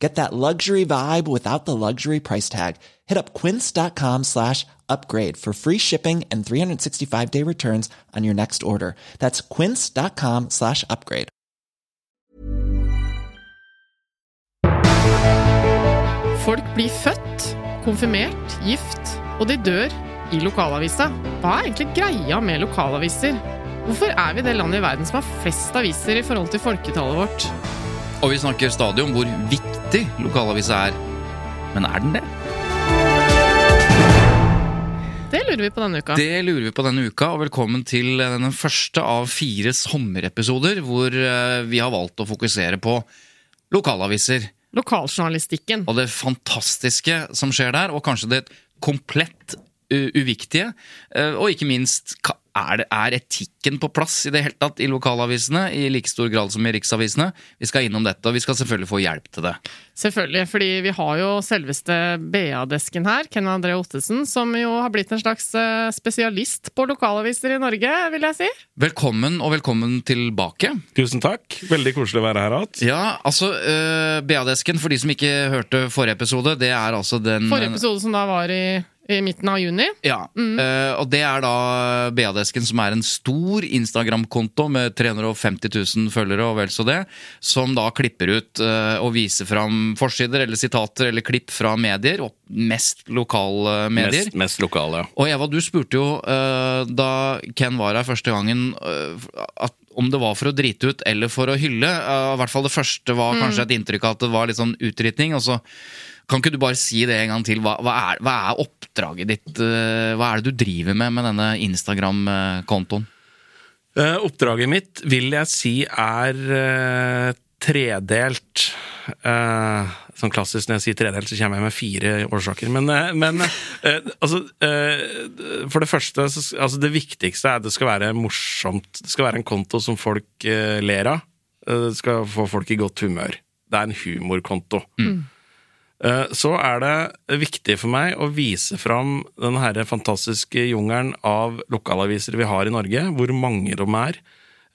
Get that luxury vibe without the luxury price tag. Hit up quince.com slash upgrade for free shipping and 365 day returns on your next order. That's quince.com slash upgrade. Folk blir født, konfirmert, gift, og de dør i lokalavisa. Hva er egentlig greia med lokalaviser? Hvorfor er vi det landet i verden som har flest aviser i forhold til folketallet vårt? Og vi snakker stadig om hvor viktig lokalavisa er. Men er den det? Det lurer vi på denne uka. Det lurer vi på denne uka, og velkommen til den første av fire sommerepisoder hvor eh, vi har valgt å fokusere på lokalaviser. Lokaljournalistikken. Og det fantastiske som skjer der, og kanskje det komplett uviktige. eh, Og ikke minst, er, det, er etikken på plass i det hele tatt i lokalavisene? I like stor grad som i riksavisene. Vi skal innom dette, og vi skal selvfølgelig få hjelp til det. Selvfølgelig, fordi vi har jo selveste BA-desken her, Ken André Ottesen, som jo har blitt en slags eh, spesialist på lokalaviser i Norge, vil jeg si. Velkommen og velkommen tilbake. Tusen takk. Veldig koselig å være her igjen. Ja, altså uh, BA-desken, for de som ikke hørte forrige episode, det er altså den Forrige episode som da var i, i midten av juni. Ja, eh, og det er da BA-desken, som er en stor Instagram-konto med 350 000 følgere og vel så det, som da klipper ut uh, og viser fram forsider eller sitater eller klipp fra medier, og mest lokale medier. Mest, mest lokale. Og Eva, du spurte jo uh, da Ken var her første gangen, at om det var for å drite ut eller for å hylle. I hvert fall det første var kanskje et inntrykk av at det var litt sånn utdritning. og så kan ikke du bare si det en gang til? Hva, hva, er, hva er oppdraget ditt? eh, Hva er det du driver med med denne Instagram-kontoen? Eh, oppdraget mitt vil jeg si er eh, tredelt. Eh, sånn klassisk når jeg sier tredelt, så kommer jeg med fire årsaker. Men, men altså eh, For det første, så, altså det viktigste er at det skal være morsomt. Det skal være en konto som folk ler av. Det skal få folk i godt humør. Det er en humorkonto. Eh, Så er det viktig for meg å vise fram den fantastiske jungelen av lokalaviser vi har i Norge, hvor mange de er.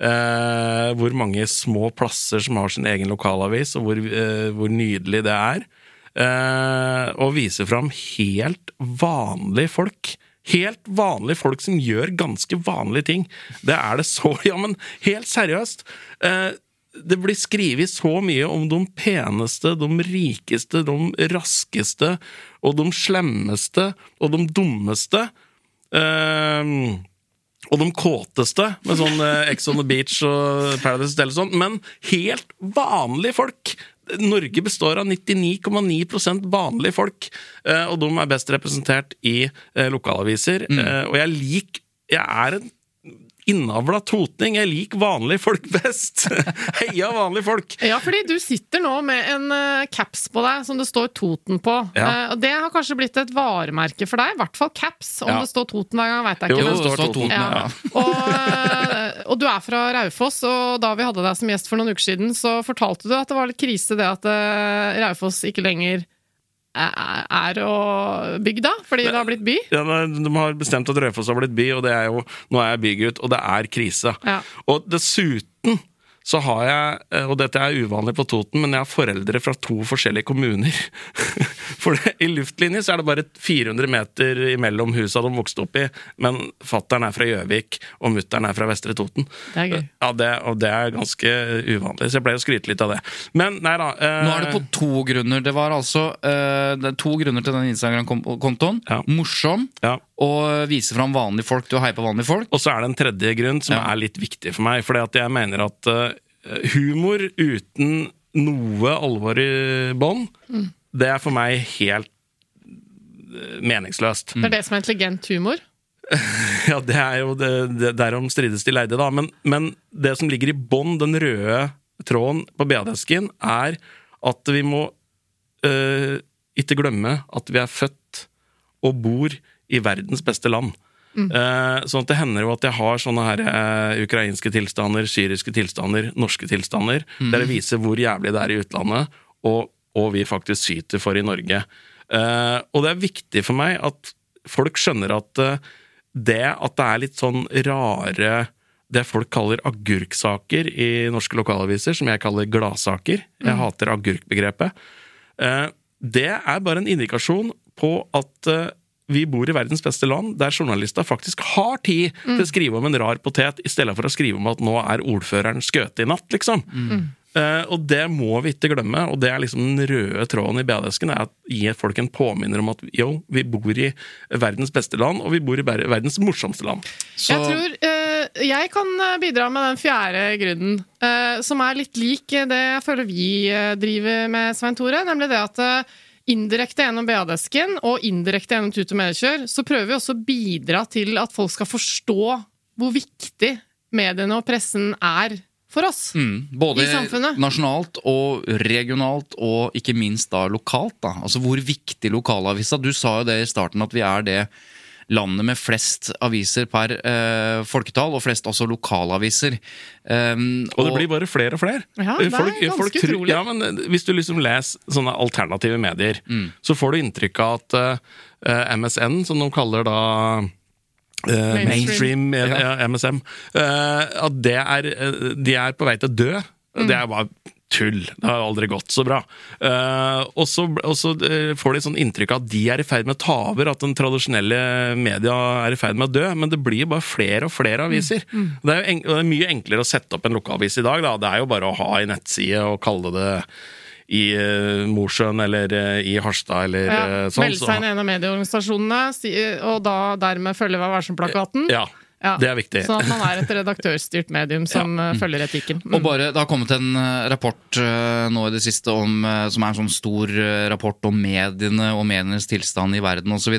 eh, hvor mange små plasser som har sin egen lokalavis, og hvor, eh, hvor nydelig det er. Eh, og vise fram helt vanlige folk. Helt vanlige folk som gjør ganske vanlige ting. Det er det så Ja, men helt seriøst. Det blir skrevet så mye om de peneste, de rikeste, de raskeste og de slemmeste og de dummeste. Eh, og de kåteste, med sånn eh, Ex on the Beach og Paradise Hotel og sånn. Men helt vanlige folk. Norge består av 99,9% vanlige folk, eh, og de er best representert i lokalaviser. Mm. og jeg liker Jeg er en innavla totning. Jeg liker vanlige folk best. Heia vanlige folk! Ja, fordi du sitter nå med en uh, caps på deg som det står Toten på. Ja. Uh, og det har kanskje blitt et varemerke for deg? I hvert fall caps. Om Ja. det står Toten hver gang, veit jeg Jo, ikke. det står Toten. Toten, Ja. ja. Og, uh, og du er fra Raufoss, og da vi hadde deg som gjest for noen uker siden, så fortalte du at det var litt krise det at Raufoss ikke lenger er, og bygda, fordi det har blitt by. Ja, de har bestemt at Raufoss har blitt by, og det er jo, nå er jeg bygutt, og det er krise. Ja. Og dessuten så har jeg, eh, og dette er uvanlig på Toten, men jeg har foreldre fra to forskjellige kommuner. For det, i luftlinje så er det bare 400 meter imellom husa de vokste opp i, men fattern er fra Gjøvik, og mutter'n er fra Vestre Toten. Det er gøy. Ja, det, og det er ganske uvanlig, så jeg ble å skryte litt av det. Men nei da. eh, Nå er det på to grunner. Det var altså eh, det er to grunner til den Instagram-kontoen. Ja. Morsom Ja. Og vise fram vanlige folk. Du heier på vanlige folk. Og så er det en tredje grunn som Ja. er litt viktig for meg. Fordi at jeg mener at eh, humor uten noe alvor i bånn, det er for meg helt eh, meningsløst. Det er det som er intelligent humor. Ja, det er jo det, det, Derom strides de leide, da. Men, men det som ligger i bånn, den røde tråden på BA-desken, er at vi må øh, ikke glemme at vi er født og bor i verdens beste land. Mm. sånn at det hender jo at jeg har sånne her uh, ukrainske tilstander, syriske tilstander, norske tilstander, der det viser hvor jævlig det er i utlandet, og, og vi faktisk syter for i Norge. Uh, og det er viktig for meg at folk skjønner at uh, det at det er litt sånn rare det folk kaller agurksaker i norske lokalaviser, som jeg kaller gladsaker. Jeg hater agurkbegrepet. Det er bare en indikasjon på at vi bor i verdens beste land, der journalister faktisk har tid til å skrive om en rar potet, i stedet for å skrive om at nå er ordføreren skøt i natt, liksom. Eh, og det må vi ikke glemme, og det er liksom den røde tråden i BA-desken. er at Gi folk en påminner om at jo, vi bor i verdens beste land, og vi bor i verdens morsomste land. Så, Jeg tror uh, jeg kan eh, bidra med den fjerde grunnen, uh, som er litt lik det jeg føler vi driver med, Svein Tore. Nemlig det at indirekte gjennom BA-desken og indirekte gjennom Tut og Medkjør, så prøver vi også å bidra til at folk skal forstå hvor viktig mediene og pressen er for oss. Mm, både I samfunnet. nasjonalt og regionalt, og ikke minst da lokalt. da. Altså Hvor viktig lokalavisa Du sa jo det i starten, at vi er det landet med flest aviser per uh, folketall, og flest også lokalaviser. Um, Og det blir bare flere og flere. Ja, det er folk, ganske folk tror- utrolig. Ja, men eh, Hvis du liksom leser sånne alternative medier, så får du inntrykk av at uh, MSN, som de kaller da Uh, Mainstream. mainstream Ja. ja, MSM, Uh, at det er, eh, de er på vei til å dø. Mm. Det er bare tull. Det har aldri gått så bra. Uh, og så og så, eh, får de sånn inntrykk av at de er i ferd med å ta over, at den tradisjonelle media er i ferd med å dø. Men det blir bare flere og flere aviser. Det, er jo en, det er mye enklere å sette opp en lokalavis i dag. Da. Det er jo bare å ha ei nettside og kalle det i uh, Mosjøen eller i Harstad eller Ja, sånn. Melde seg inn i en av medieorganisasjonene, og da dermed følge Vær varsom-plakaten. Ja, Ja, det er viktig. Sånn at man er et redaktørstyrt medium som ja. følger etikken. Mm. Og bare, Det har kommet en eh, rapport eh, nå i det siste om, eh, som er en sånn stor eh, rapport om mediene og medienes tilstand i verden osv.,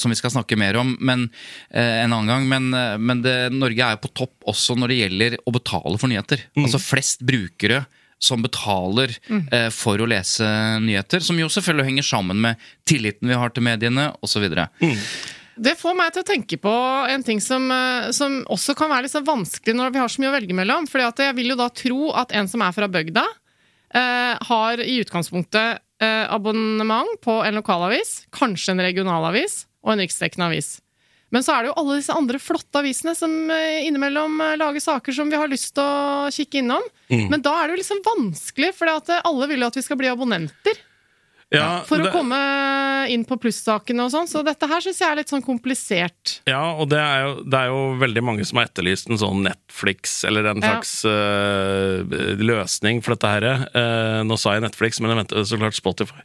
som vi skal snakke mer om men, eh, en annen gang. Men, eh, men det, Norge er jo på topp også når det gjelder å betale for nyheter. Altså flest brukere som betaler eh, for å lese nyheter, som jo selvfølgelig henger sammen med tilliten vi har til mediene osv. Det får meg til å tenke på en ting som, eh, som også kan være litt så vanskelig når vi har så mye å velge mellom. For jeg vil jo da tro at en som er fra bygda, eh, har i utgangspunktet eh, abonnement på en lokalavis, kanskje en regionalavis og en riksdekkende avis. Men så er det jo alle disse andre flotte avisene som eh, innimellom eh, lager saker som vi har lyst til å kikke innom. Men da er det jo liksom vanskelig, for alle vil jo at vi skal bli abonnenter. Ja, For å det- komme inn på plussakene og sånn, så dette her syns jeg er litt sånn komplisert. Ja, og det er, jo, det er jo veldig mange som har etterlyst en sånn Netflix, eller en Ja. slags øh, løsning for dette her. Uh, nå sa jeg Netflix, men jeg mente så klart Spotify.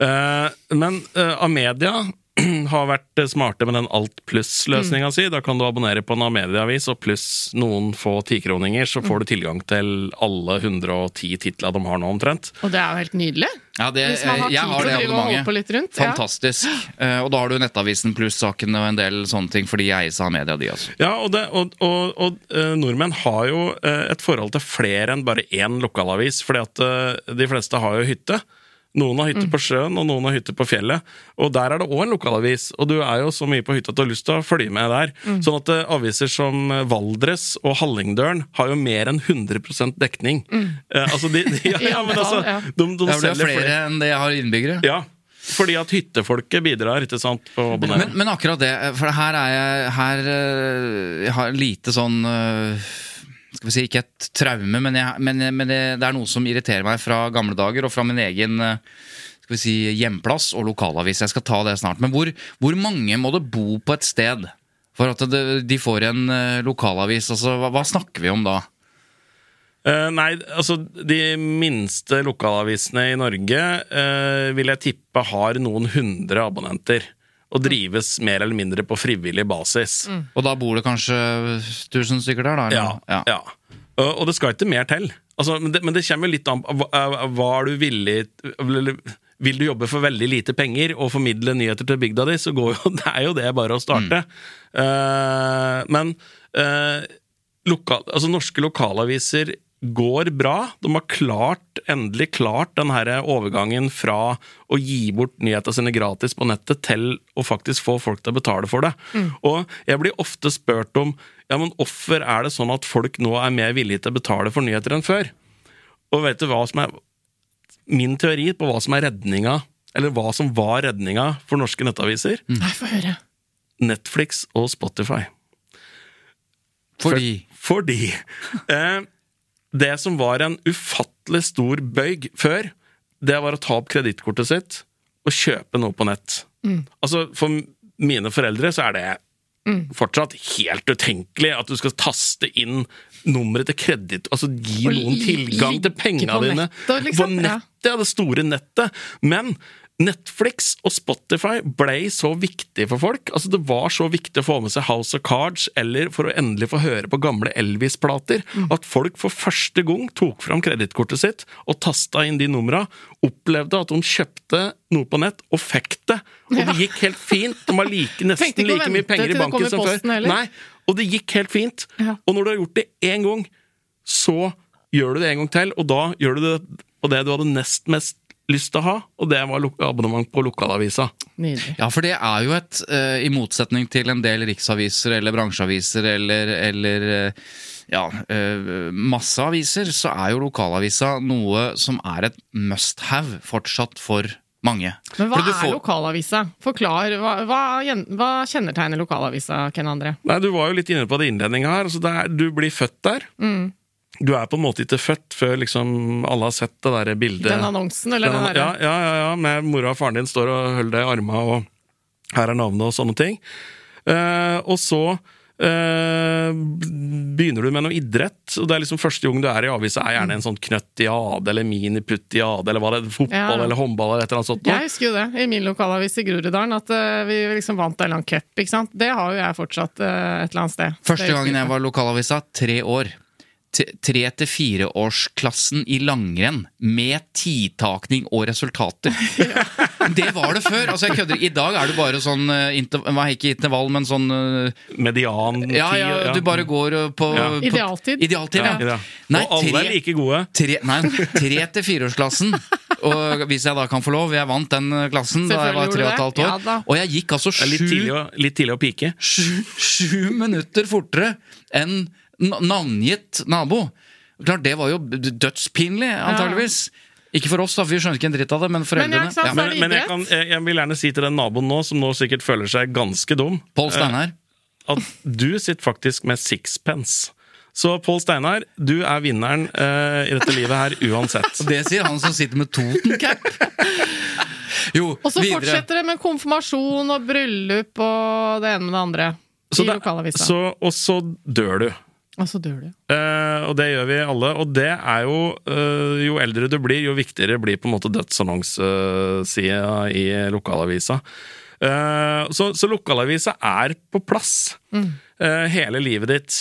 Eh, men uh, Amedia har vært smarte med den Alt pluss-løsninga si. Da kan du abonnere på en Amedia-avis, og pluss noen få tikroninger, så får du tilgang til alle 110 titler de har nå, omtrent. Og det er jo helt nydelig. Ja, det, Hvis man har jeg tid har til å drive og holde på litt rundt. Ja. Fantastisk. Eh, og da har du Nettavisen pluss sakene og en del sånne ting, for de eies av media, de også. Ja, og, det, og, og, og eh, nordmenn har jo eh, et forhold til flere enn bare én lokalavis, fordi at eh, de fleste har jo hytte. Noen har hytte på sjøen, og noen har hytte på fjellet. Og der er det òg en lokalavis, og du er jo så mye på hytta at du har lyst til å følge med der. Sånn at eh, aviser som eh, Valdres og Hallingdølen har jo mer enn 100 dekning. Eh, altså de, de, ja, ja, men altså, de, de, de Det er selger flere flere. enn det jeg har innbyggere. Ja, fordi at hyttefolket bidrar, ikke sant, på å abonnere. Men, men akkurat det, for her er jeg Her eh, Jeg har lite sånn Skal vi si, ikke et traume, men, jeg, men, men det, det er noe som irriterer meg fra gamle dager og fra min egen eh, skal vi si, hjemplass og lokalavis. Jeg skal ta det snart. Men hvor, hvor mange må det bo på et sted for at det, de får en eh, lokalavis? Altså, hva, hva snakker vi om da? Uh, nei, altså de minste lokalavisene i Norge uh, vil jeg tippe har noen hundre abonnenter. Og drives mer eller mindre på frivillig basis. Og da bor det kanskje 1000 stykker der, da? Ja, ja. ja. Og, og det skal ikke mer til. Altså, men, det, men det kommer jo litt an på hva- er du villig Vil du jobbe for veldig lite penger og formidle nyheter til bygda di, så går jo, det er jo det bare å starte. Eh, men uh, lokal, altså, norske lokalaviser går bra. De har klart, endelig klart den her overgangen fra å gi bort nyhetene sine gratis på nettet til å faktisk få folk til å betale for det. Og jeg blir ofte spurt om ja, men hvorfor er det sånn at folk nå er mer villige til å betale for nyheter enn før. Og vet du hva som er min teori på hva som er redninga, eller hva som var redninga for norske nettaviser? Nei, få høre. Netflix og Spotify. Fordi For- Fordi eh, det som var en ufattelig stor bøyg før, det var å ta opp kredittkortet sitt og kjøpe noe på nett. Altså, For mine foreldre så er det fortsatt helt utenkelig at du skal taste inn nummeret til kreditt Altså gi Og noen tilgang til penga dine nettet, liksom, på nettet, ja, det store nettet. Men Netflix og Spotify ble så viktig for folk. Altså Det var så viktig å få med seg House of Cards eller for å endelig få høre på gamle Elvis-plater Mm. at folk for første gang tok fram kredittkortet sitt og tasta inn de numra. Opplevde at de kjøpte noe på nett og fikk det. Og det gikk helt fint. De har like, nesten like mye penger i banken i som før. heller. Nei, Og det gikk helt fint. Ja. Og når du har gjort det én gang, så gjør du det en gang til, og da gjør du det og det du hadde nest mest lyst til å ha, og det var abonnement på lokalavisa. Nydelig. Ja, for det er jo et eh, I motsetning til en del riksaviser eller bransjeaviser eller, eller eh, ja, eh, masse aviser, så er jo lokalavisa noe som er et must have fortsatt for mange. Men hva får... er lokalavisa? Forklar. Hva, hva, hva kjennetegner lokalavisa, Ken André? Nei, Du var jo litt inne på det innledninga her. Altså det er, du blir født der. Mm. Du er på en måte ikke født før liksom alle har sett det der bildet. Den annonsen, eller den Den- derre ja, ja, ja, ja, med mora og faren din står og holder deg i arma, og her er navnet og sånne ting. Uh, og så uh, begynner du med noe idrett, og det er liksom første gang du er i avisa, er gjerne en sånn knøtt i AD eller miniputt i AD, eller hva det er, fotball Ja. eller håndball eller et eller annet sånt. Jeg husker jo det, i min lokalavis i Groruddalen, at uh, vi liksom vant en eller annen cup. ikke sant? Det har jo jeg fortsatt et eller annet sted. Første gangen jeg var lokalavisa, tre år. Tre til fireårsklassen i langrenn med tidtakning og resultater. Det var det før. altså jeg kødder. I dag er det bare sånn eh, hva, Ikke intervall, men sånn Median Median Ja, ja, du bare går eh, på, Ja. på Idealtid. Idealtid, ja. Ja. Nei, og alle tre- er like gode. Tre, nei, tre til fireårsklassen. Og hvis jeg da kan få lov, jeg vant den eh, klassen da jeg var tre og et halvt år. Ja og jeg gikk altså er litt tidlig, å, litt tidlig å pike. sju, sju minutter fortere enn navngitt nabo. Klart, Det var jo dødspinlig, antageligvis. Ikke for oss, da, for vi skjønner ikke en dritt av det, men foreldrene. Men, Ja. Men, er men jeg, kan, jeg, jeg vil gjerne si til den naboen nå, som nå sikkert føler seg ganske dum, Paul Steinar. at du sitter faktisk med sixpence. Så Pål Steinar, du er vinneren eh, i dette livet her uansett. Og det sier han som sitter med Toten-cap. Jo, Og så videre. fortsetter det med konfirmasjon og bryllup og det ene med det andre. Så I det- lokalavisa. så, og så dør du. Og så dør du. Eh, og det gjør vi alle. Og det er jo eh, Jo eldre du blir, jo viktigere blir på en måte dødsannonsesida i lokalavisa. Eh, så, så lokalavisa er på plass eh, hele livet ditt.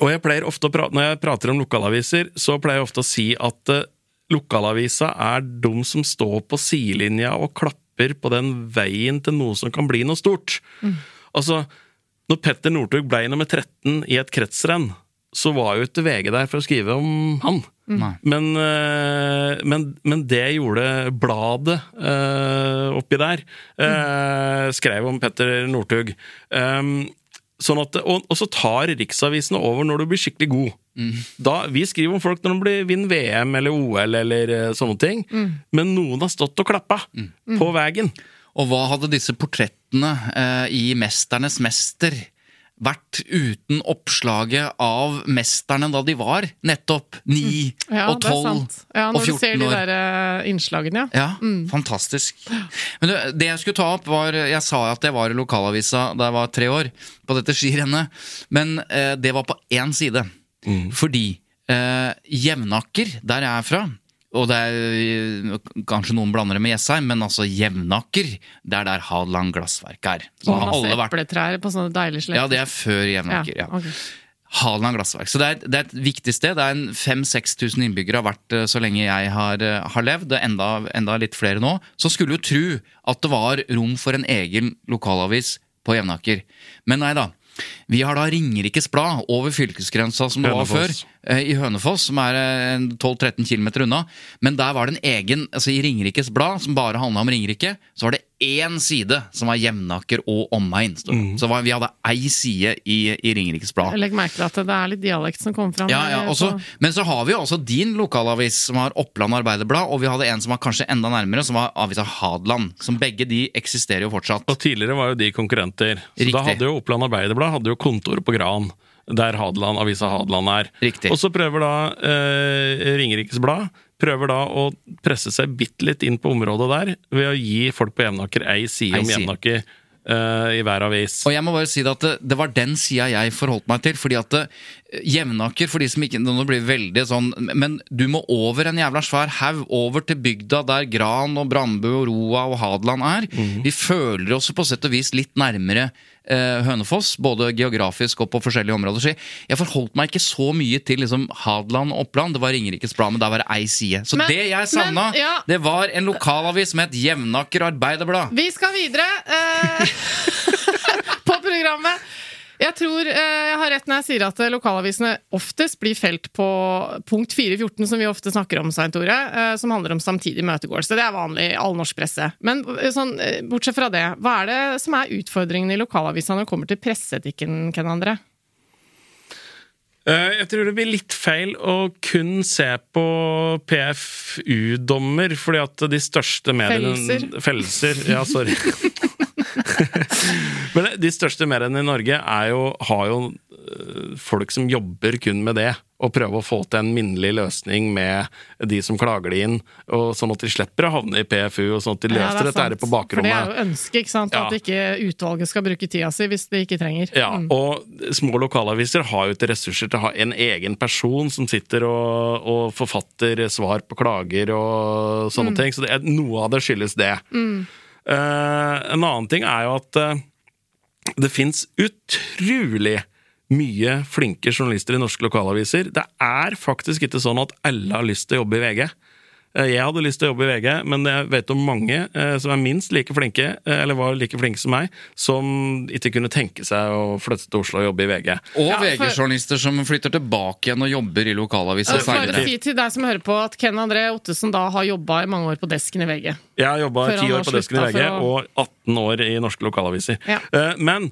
Og jeg pleier ofte å prate, når jeg prater om lokalaviser, så pleier jeg ofte å si at eh, lokalavisa er de som står på sidelinja og klapper på den veien til noe som kan bli noe stort. Altså, når Petter Northug ble nummer 13 i et kretsrenn, så var jo ikke VG der for å skrive om han. Men, eh, men, men det gjorde bladet uh, oppi der. Uh, skrev om Petter Northug. Um, sånn at, og, og så tar riksavisene over når du blir skikkelig god. Da, vi skriver om folk når de blir, vinner VM eller OL eller sånne ting. Men noen har stått og klappa på veien. Og hva hadde disse portrettene eh, i Mesternes mester vært uten oppslaget av mesterne da de var nettopp ni Ja, og det og tolv år. Ja, når du ser de der eh, innslagene, ja. Ja, fantastisk. Men du, det jeg skulle ta opp var Jeg sa at jeg var i lokalavisa da jeg var tre år, på dette skirennet. Men eh, det var på én side. Fordi eh, Jevnaker, der jeg er fra, og det er kanskje noen blander det med Jessheim, men altså Jevnaker, det er der Hadeland glassverk er. Så har Masse epletrær på sånne deilige sletter. Ja, det er før Jevnaker. Ja, ok. Hadeland glassverk. Så det er, det er et viktig sted. Det er en 5000-6000 innbyggere har vært eh, så lenge jeg har, eh, har levd. Er enda, enda litt flere nå. Så skulle jo tro at det var rom for en egen lokalavis på Jevnaker. Men nei da. Vi har da Ringerikes Blad over fylkesgrensa som det var før. Eh, I Hønefoss, som er eh, 12-13 km unna. Men der var det en egen altså I Ringerikes Blad, som bare handla om Ringerike, så var det én side som var Jevnaker og omegn. Mm. Så var, vi hadde ei side i, i Ringerikes Blad. Legg merke til at det er litt dialekt som kommer fram. Ja, ja, også, så- men så har vi jo også din lokalavis, som har Oppland Arbeiderblad, og vi hadde en som var kanskje enda nærmere, som var avisa Hadeland. Som begge de eksisterer jo fortsatt. Og tidligere var jo de konkurrenter. Så Riktig. da hadde jo Oppland Arbeiderblad hadde jo kontor på Gran, der Hadeland, avisa Hadeland er. Riktig. Og så prøver da eh, Ringerikes Blad prøver da å presse seg bitte litt inn på området der ved å gi folk på Jevnaker ei side om. Jevnaker uh, i hver avis. Og jeg må bare si det at det, det var den sida jeg forholdt meg til. fordi at det, Jevnaker, for de som ikke Nå blir veldig sånn Men du må over en jævla svær haug, over til bygda der Gran og Brandbu og Roa og Hadeland er. Vi føler oss på sett og vis litt nærmere eh, Hønefoss, både geografisk og på forskjellige områder. Så jeg, forholdt meg ikke så mye til liksom, Hadeland og Oppland. Det var Ringerikes Blad, men der var det ei side. Så Men- det jeg savna, men, ja. det var en lokalavis som het Jevnaker Arbeiderblad. Vi skal videre eh, på programmet. Jeg tror eh, jeg har rett når jeg sier at eh, lokalavisene oftest blir felt på punkt 414, som vi ofte snakker om, Svein Tore, eh, som handler om samtidig møtegåelse. Det er vanlig i all norsk presse. Men sånn, bortsett fra det, hva er det som er utfordringen i lokalavisene når det kommer til presseetikken, Ken André? Jeg tror det blir litt feil å kun se på PFU-dommer, fordi at de største mediene Fellelser. Fellelser. Ja, sorry. Men de største mediene i Norge er jo, har jo eh, folk som jobber kun med det, og prøve å få til en minnelig løsning med de som klager det inn, og sånn at de slipper å havne i PFU, og sånn at de Ja, løser det er dette her på på For det er jo ønsket, ikke sant? Ja. At ikke utvalget skal bruke tida si hvis de ikke trenger. Ja, Mm. og små lokalaviser har jo ikke ressurser til å ha en egen person som sitter og, og forfatter svar på klager og Mm. sånne ting. Så det er, noe av det skyldes det. Eh, en annen ting er jo at eh, det fins utrolig mye flinke journalister i norske lokalaviser. Det er faktisk ikke sånn at alle har lyst til å jobbe i VG. Eh, Jeg hadde lyst til å jobbe i VG, men jeg vet om mange eh, som er minst like flinke, eh, eller var like flinke som meg, som ikke kunne tenke seg å flytte til Oslo og jobbe i VG. Og Ja, VG-journalister som flytter tilbake igjen og jobber i lokalaviser å seinere. si til deg som hører på at Ken André Ottesen da har jobba i mange år på desken i VG. Jeg har jobba ti år på desken i VG å- og 18 år i norske lokalaviser. Ja. Eh, Men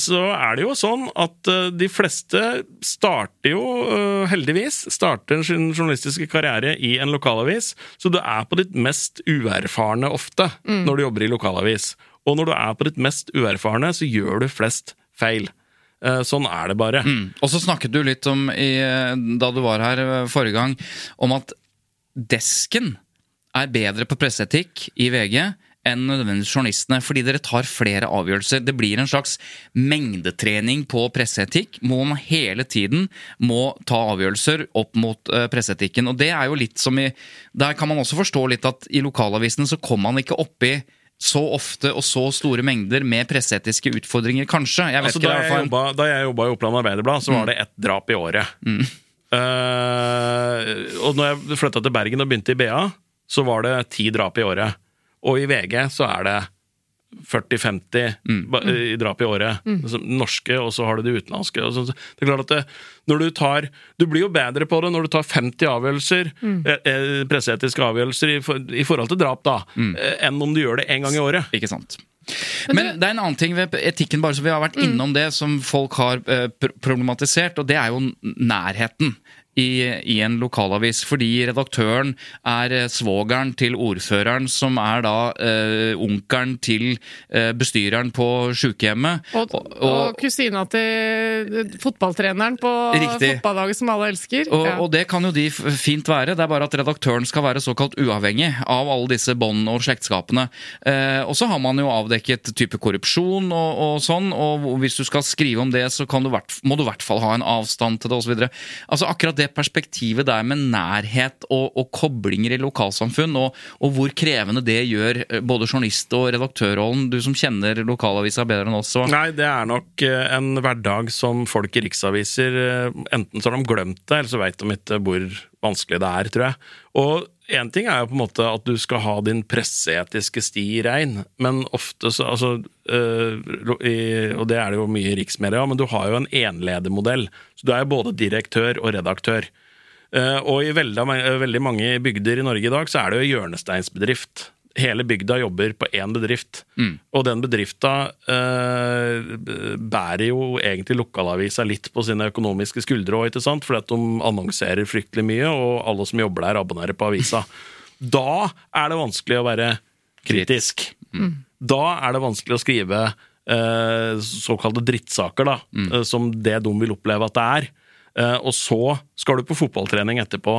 så er det jo sånn at eh, de fleste starter jo, eh, heldigvis, starter sin journalistiske karriere i en lokalavis. Så du er på ditt mest uerfarne ofte Mm. når du jobber i lokalavis. Og når du er på ditt mest uerfarne, så gjør du flest feil. Eh, Sånn er det bare. Mm. Og så snakket du litt om, i, da du var her eh, forrige gang, om at desken er bedre på presseetikk i VG enn nødvendigvis journalistene, fordi dere tar flere avgjørelser. Det blir en slags mengdetrening på presseetikk, hvor man hele tiden må ta avgjørelser opp mot eh, presseetikken. Og det er jo litt som i Der kan man også forstå litt at i lokalavisene så kommer man ikke oppi så ofte og så store mengder med presseetiske utfordringer, kanskje. Jeg vet Altså, da, jeg jobba, da jeg jobba i Oppland Arbeiderblad, så var det ett drap i året. Eh, og når jeg flytta til Bergen og begynte i BA, så var det ti drap i året. Og i VG så er det 40-50 mm. i drap i året. Mm. norske, og så har du det utenlandske. Og så, det er klart at det, når Du tar Du blir jo bedre på det når du tar 50 avgjørelser, mm. eh, presseetiske avgjørelser, i, for, i forhold til drap, da, eh, enn om du gjør det én gang i året. Ikke sant. Men det er en annen ting ved etikken, bare så vi har vært innom det, som folk har eh, problematisert, og det er jo nærheten. I, I en lokalavis, fordi redaktøren er eh, svogeren til ordføreren, som er da eh, onkelen til eh, bestyreren på sykehjemmet. Og, og, kusina til fotballtreneren på Riktig. fotballaget som alle elsker. Og, Ja. og det kan jo de fint være, det er bare at redaktøren skal være såkalt uavhengig av alle disse bånd og slektskapene. Eh, og så har man jo avdekket type korrupsjon og, og sånn, og hvis du skal skrive om det, så kan du må du i hvert fall ha en avstand til det osv. Altså akkurat det perspektivet der med nærhet og, og koblinger i lokalsamfunn, og, og hvor krevende det gjør eh, både journalist- og redaktørrollen, du som kjenner lokalavisa bedre enn oss. Nei, det er nok eh, en hverdag som folk i riksaviser eh, Enten så har de glemt det, eller så veit de ikke hvor vanskelig det er, tror jeg. Og én ting er jo på en måte at du skal ha din presseetiske sti rein, men ofte så altså, øh, i, Og det er det jo mye i riksmedia, men du har jo en enledermodell. Så du er jo både direktør og redaktør. Uh, og i veldig, veldig mange bygder i Norge i dag så er det jo hjørnesteinsbedrift. Hele bygda jobber på én bedrift, og den bedrifta eh, bærer jo egentlig lokalavisa litt på sine økonomiske skuldre òg, ikke sant? Fordi at de annonserer fryktelig mye, og alle som jobber der, abonnerer på avisa. Da er det vanskelig å være kritisk. Da er det vanskelig å skrive eh, såkalte drittsaker, da, eh, som det de vil oppleve at det er. Eh, og så skal du på fotballtrening etterpå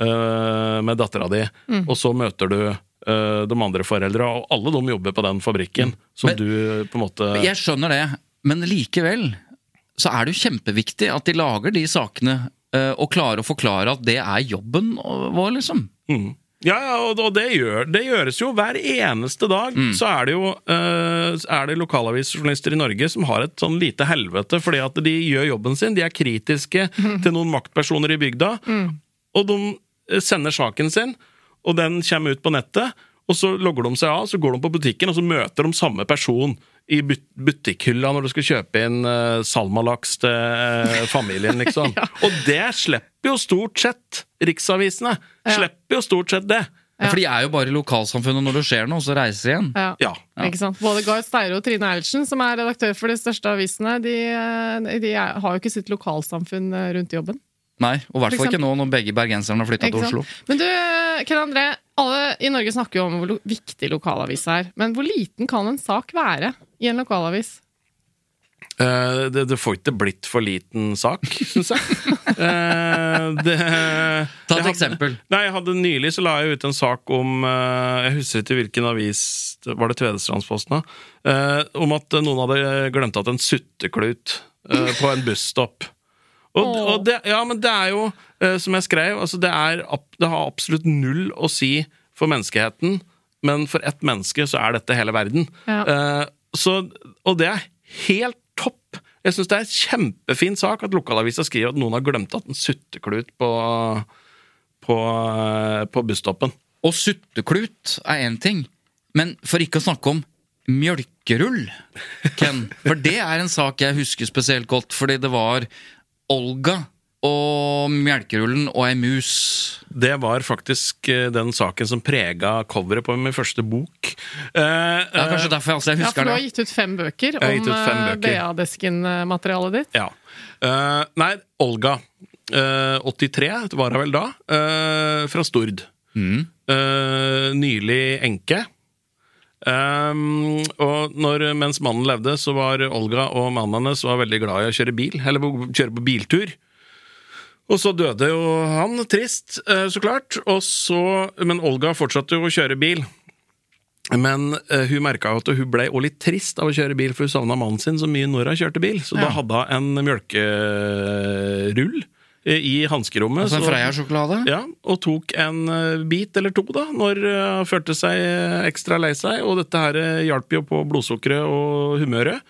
eh, med dattera di, og så møter du de andre foreldra, og alle de jobber på den fabrikken som Men- du på en måte Jeg skjønner det, men likevel så er det jo kjempeviktig at de lager de sakene eh, og klarer å forklare at det er jobben vår, liksom. Mm. Ja, ja, og og det, gjør, det gjøres jo hver eneste dag. Så er det jo eh, er det lokalavisjournalister i Norge som har et sånn lite helvete fordi at de gjør jobben sin. De er kritiske til noen maktpersoner i bygda, og de eh, sender saken sin, og den kommer ut på nettet. Og så logger de seg av, så går de på butikken, og så møter de samme person i but butikkhylla når du skal kjøpe inn uh, salmalaks til uh, familien, liksom. Og det slipper jo stort sett riksavisene. Slipper jo stort sett det. For de er jo bare i lokalsamfunnet når det skjer noe, og så reiser de igjen. Ja. Ja. Ikke sant? Både Gahr Steiro og Trine Eilertsen, som er redaktør for de største avisene, de, eh, de er, har jo ikke sitt lokalsamfunn eh, rundt jobben. Nei, og i hvert fall ikke nå når begge bergenserne har flytta til? Oslo. Men du, Ken André, alle i Norge snakker jo om hvor viktig lokalavis er. Men hvor liten kan en sak være i en lokalavis? Uh, det, det får ikke blitt for liten sak, syns jeg. Uh, det, Ta et jeg hadde- eksempel. Nei, jeg hadde Nylig så la jeg ut en sak om uh, Jeg husker ikke hvilken avis Var det Tvedestrandsposten? Eh, om at noen hadde glemt at en sutteklut på en busstopp. Og, og det, ja, men det er jo, eh, som jeg skrev, altså det, er, det har absolutt null å si for menneskeheten, men for ett menneske så er dette hele verden. Ja. Eh, så, og det er helt topp. Jeg syns det er en kjempefin sak at lokalavisa skriver at noen har glemt at en sutteklut på, på, på busstoppen. Og sutteklut er én ting, men for ikke å snakke om mjølkerull, Ken. For det er en sak jeg husker spesielt godt, fordi det var Olga og melkerullen og ei mus. Det var faktisk eh, den saken som prega coveret på min første bok. Eh, er kanskje derfor altså, jeg Ja, for du har gitt ut fem bøker om ut fem eh. BA-desken-materialet ditt. Ja. Eh, nei, Olga. Eh, 83 var hun vel da. eh, fra Stord. Mm. Eh, nylig enke. Um, og når, mens mannen levde, så var Olga og mannen hennes var veldig glad i å kjøre bil. Eller kjøre på biltur. Og så døde jo han, trist, eh, så klart. Og så, men Olga fortsatte jo å kjøre bil. Men eh, hun merka at hun ble også litt trist av å kjøre bil, for hun savna mannen sin så mye når hun kjørte bil. Så da hadde hun en mjølkerull i hanskerommet. Altså en Freia-sjokolade. ja, og tok en eh, bit eller to da, når eh, han følte seg eh, ekstra lei seg. Og dette her eh, hjalp jo på blodsukkeret og humøret.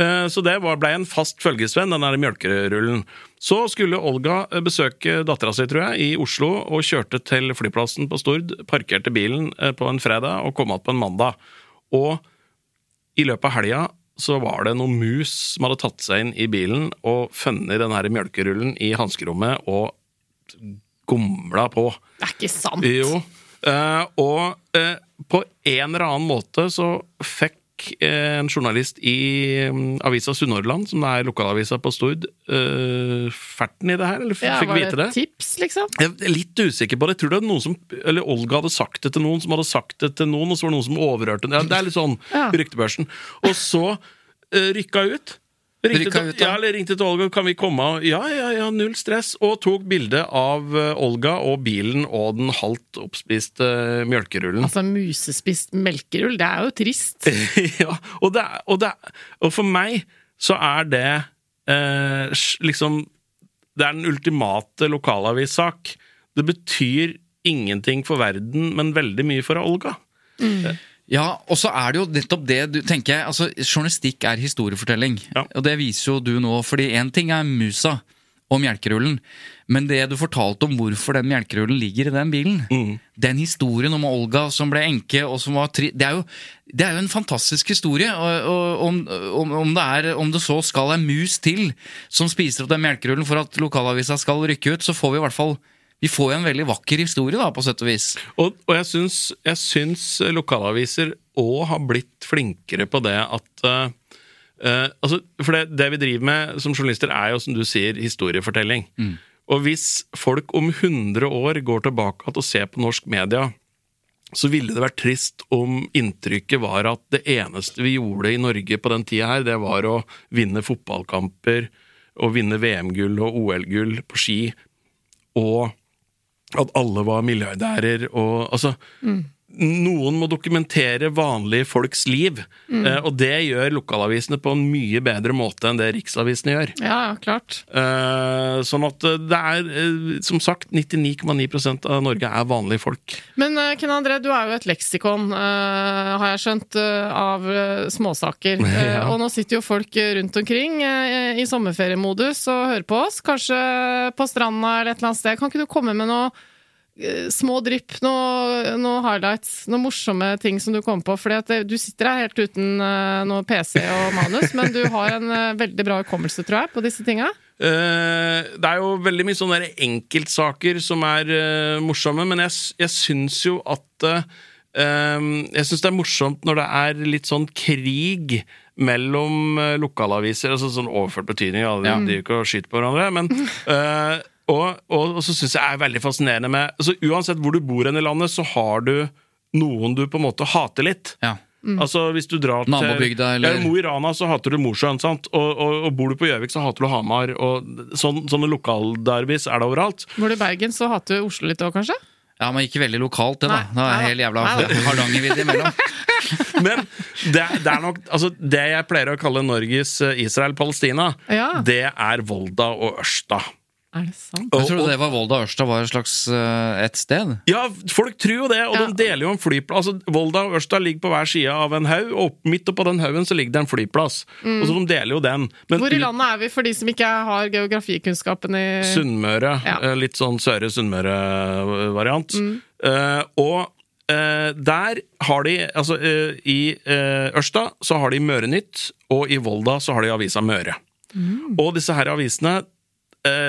Eh, Så det blei ble en fast følgesvenn, den der mjølkerullen. Så skulle Olga eh, besøke dattera si, tror jeg, i Oslo, og kjørte til flyplassen på Stord, parkerte bilen eh, på en fredag og kom igjen på en mandag. Og i løpet av helga så var det noen mus som hadde tatt seg inn i bilen og funnet den her mjølkerullen i hanskerommet og gomla på. Det er ikke sant! Jo. Eh, og eh, på en eller annen måte så fikk eh, en journalist i mm, avisa Sunnhordland, som er lokalavisa på Stord, eh, ferten i det her, eller f- Ja, fikk var vite det det? tips, liksom? Jeg er litt usikker på det. Jeg tror det er noen som, eller Olga hadde sagt det til noen, som hadde sagt det til noen, og så var det noen som overhørte det. Ja, det er litt sånn ryktebørsen. Og så uh, rykka ut. Ringte til, ja, ringte til Olga, kan vi komme? Ja, ja, ja, null stress. Og tok bilde av eh, Olga og bilen og den halvt oppspiste mjølkerullen. Altså, musespist melkerull, det er jo trist. ja, og, det, og, det, og for meg så er det eh, liksom Det er den ultimate lokalavissak. Det betyr ingenting for verden, men veldig mye for Olga. Ja, og så er det jo nettopp det du tenker jeg, altså Journalistikk er historiefortelling. Ja. Og det viser jo du nå, fordi én ting er musa og melkerullen, men det du fortalte om hvorfor den melkerullen ligger i den bilen, den historien om Olga som ble enke og som var tri... Det er jo, det er jo en fantastisk historie. Og, og om, om, om, det er, om det så skal en mus til som spiser opp den melkerullen for at lokalavisa skal rykke ut, så får vi i hvert fall vi får jo en veldig vakker historie, da, på sett og vis. Og, og jeg, syns, jeg syns lokalaviser òg har blitt flinkere på det at uh, uh, altså, For det, det vi driver med som journalister, er jo, som du sier, historiefortelling. Og hvis folk om 100 år går tilbake og ser på norsk media, så ville det vært trist om inntrykket var at det eneste vi gjorde i Norge på den tida her, det var å vinne fotballkamper og vinne VM-gull og OL-gull på ski, og at alle var milliardærer og altså Noen må dokumentere vanlige folks liv, eh, og det gjør lokalavisene på en mye bedre måte enn det riksavisene gjør. Ja, klart. Eh, sånn at eh, det er, som sagt, 99,9% av Norge er vanlige folk. Men Ken André, du er jo et leksikon, eh, har jeg skjønt, av småsaker. Ja. Og nå sitter jo folk rundt omkring i sommerferiemodus og hører på oss. Kanskje på stranda eller et eller annet sted. Kan ikke du komme med noe små drypp, noe, noe highlights, noen morsomme ting som du kom på? At eh, du sitter her helt uten eh, noe PC og manus, men du har en eh, veldig bra hukommelse, tror jeg, på disse tinga. Uh, det er jo veldig mye sånne enkeltsaker som er uh, morsomme, men jeg, jeg syns jo at eh, eh, Jeg syns det er morsomt når det er litt sånn krig mellom eh, lokalaviser, altså sånn overført betydning, de Ja. driver ikke og skyter på hverandre, men eh, og, og, og så syns jeg er veldig fascinerende med altså Uansett hvor du bor hen i landet, så har du noen du på en måte hater litt. Ja. Altså hvis du drar til Nabobygda, eller- ja, Mo i Rana så hater du Mosjøen, sant? Og, og, og bor du på Gjøvik, så hater du Hamar. Og sånn, sånne lokalderbys er det overalt. Bor du i Bergen, så hater du Oslo litt òg, kanskje? Ja, men ikke veldig lokalt, det, da. Nei, Det er helt jævla. Hardangervidde imellom. Men det, det er nok altså Det jeg pleier å kalle Norges eh, Israel-Palestina, Ja. det er Volda og Ørsta. Er det sant? Jeg trodde det var Volda og Ørsta var et slags uh, et sted. Ja, folk tror jo det, og Ja. de deler jo en flyplass. Altså, Volda og Ørsta ligger på hver side av en haug, og midt oppå den haugen så ligger det en flyplass. Og så de deler jo den. Men Hvor i landet er vi, for de som ikke har geografikunnskapen i Sunnmøre. Ja. eh, Litt sånn Søre Sunnmøre-variant. Eh, og Uh, der har de Altså, uh, i uh, Ørsta så har de Mørenytt, og i Volda så har de avisa Møre. Og disse her avisene eh,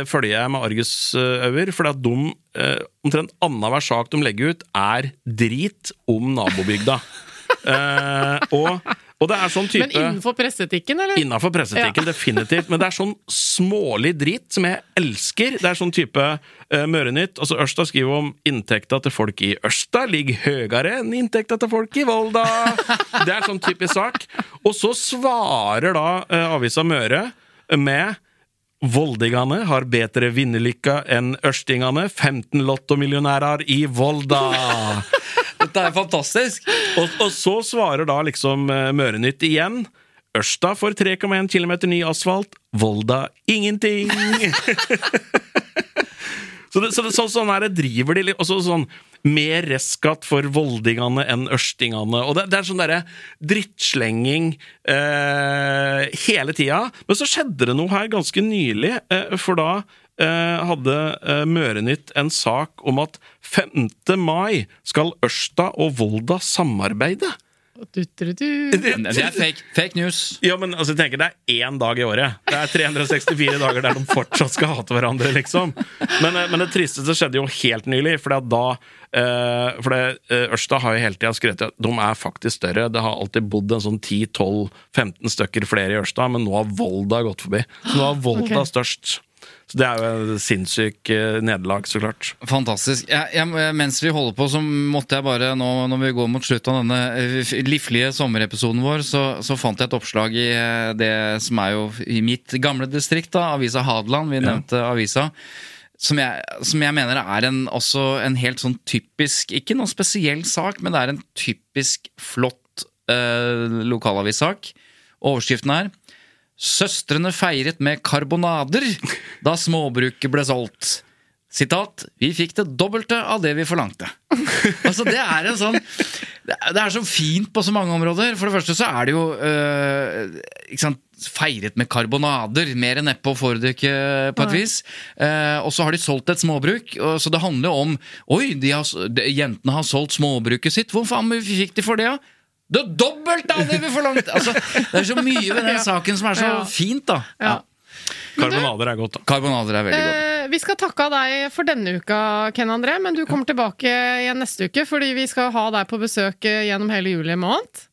følger jeg med argusøyne, for at de eh, Omtrent annenhver sak de legger ut, er drit om nabobygda. Eh, og, og det er sånn type Men innenfor presseetikken, eller? Innenfor presseetikken, definitivt. Men det er sånn smålig drit som jeg elsker. Det er sånn type uh, Mørenytt. Altså Ørsta skriver om inntekta til folk i Ørsta ligger høyere enn inntekta til folk i Volda. Det er sånn typisk sak. Og så svarer da eh, avisa Møre med Voldingene har bedre vinnerlykka enn ørstingene. 15 lottomillionærer i Volda. Dette er fantastisk! Og, og så svarer da liksom eh, Mørenytt igjen. Ørsta får 3,1 km ny asfalt. Volda ingenting! så det, så så, sånn her driver de litt Og så sånn mer reskatt for voldingene enn ørstingene. Og det, det er sånn derre drittslenging eh, hele tida. Men så skjedde det noe her ganske nylig, eh, for da eh, hadde eh, Mørenytt en sak om at 5. mai skal Ørsta og Volda samarbeide. Du, du, du. Det er fake, fake news. Ja, men altså, jeg tenker Det er én dag i året. Det er 364 dager der de fortsatt skal hate hverandre, liksom. Men, eh, men det tristeste skjedde jo helt nylig. For da uh, For det, eh, Ørsta har jo hele tida skrevet at de er faktisk større. Det har alltid bodd en sånn 10-12-15 stykker flere i Ørsta, men nå har Volda gått forbi. Så nå har Volda okay. størst. Så det er jo et sinnssykt eh, nederlag, så klart. Fantastisk. Jeg, jeg, mens vi holder på, så måtte jeg bare, nå når vi går mot slutten av denne eh, livlige sommerepisoden vår, så, så fant jeg et oppslag i eh, det som er jo i mitt gamle distrikt, da, avisa Hadeland. Vi nevnte avisa. Som jeg, som jeg, mener er en, også en helt sånn typisk Ikke noen spesiell sak, men det er en typisk flott eh, lokalavissak. Overskriften er 'Søstrene feiret med karbonader da småbruket ble solgt'. Sitat 'Vi fikk det dobbelte av det vi forlangte'. altså Det er en sånn Det er så fint på så mange områder. For det første så er det jo øh, ikke sant, feiret med karbonader. Mer enn får det ikke, på et vis. Uh, og så har de solgt et småbruk. Og, så det handler om Oi, de har, de, jentene har solgt småbruket sitt. Hvor faen fikk de for det, da? Ja? Det er dobbelt av det vi forlangte! Altså, det er så mye ved den saken som er så fint, da. Ja. Karbonader er godt, da. Karbonader er veldig godt. Eh, vi skal takke av deg for denne uka, Ken André, men du kommer tilbake igjen neste uke fordi vi skal ha deg på besøk gjennom hele juli måned.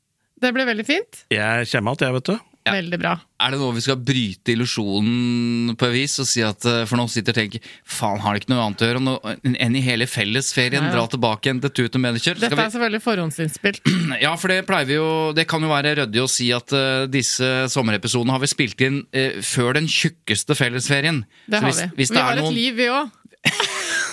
Det blir veldig fint. Jeg kommer igjen, jeg, vet du. Ja. Veldig bra. Er det noe vi skal bryte illusjonen på et vis og si at eh, For nå sitter og tenker faen, har det ikke noe annet å gjøre enn i hele fellesferien dra tilbake igjen til Tut og Mediekjør? Dette er selvfølgelig forhåndsinnspilt. Ja, for det pleier vi jo Det kan jo være ryddig å si at uh, disse sommerepisodene har vi spilt inn uh, før den tjukkeste fellesferien. Det har hvis, vi. Hvis vi har noen... et liv, vi òg.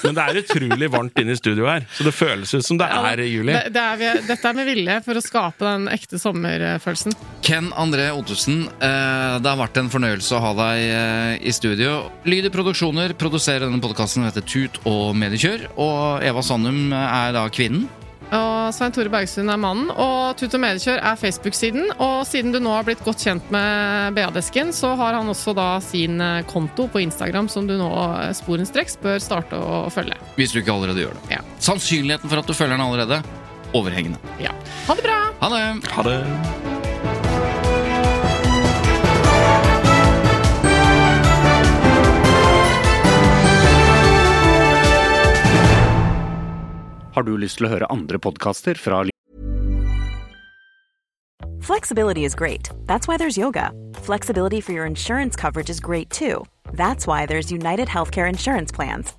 Men det er utrolig varmt inne i studio her, så det føles ut som det ja, er juli. Det, det er, dette er med vilje for å skape den ekte sommerfølelsen. Ken André Ottosen, eh, det har vært en fornøyelse å ha deg eh, i studio. Lyder Produksjoner produserer denne podkasten, heter Tut og Mediekjør. Og Eva Sandum er da kvinnen. Og Svein Tore Bergsund er mannen. Og Tut og Mediekjør er Facebook-siden. Og siden du nå har blitt godt kjent med BA-desken, så har han også da sin eh, konto på Instagram som du nå eh, sporenstreks bør starte å følge. Hvis du ikke allerede gjør det. Ja. Sannsynligheten for at du følger den allerede overhengende. Ja. Ha det bra. Ha det. Ha det. Har du lyst til å høre andre podkaster fra Flexibility is great. That's why there's yoga. Flexibility for your insurance coverage is great too. That's why there's United Healthcare Insurance Plans.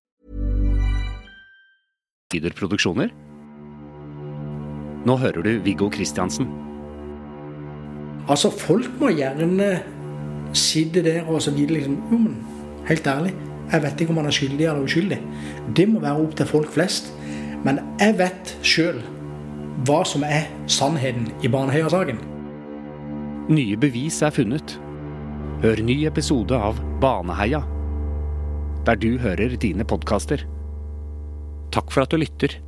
Produksjoner. Nå hører du Viggo Kristiansen. Altså, folk må gjerne sitte der og så vite liksom, jo, men helt ærlig, jeg vet ikke om han er skyldig eller uskyldig. Det må være opp til folk flest. Men jeg vet selv hva som er sannheten i Baneheia-saken. Nye bevis er funnet. Hør ny episode av Baneheia der du hører dine podkaster. Takk for at du lytter.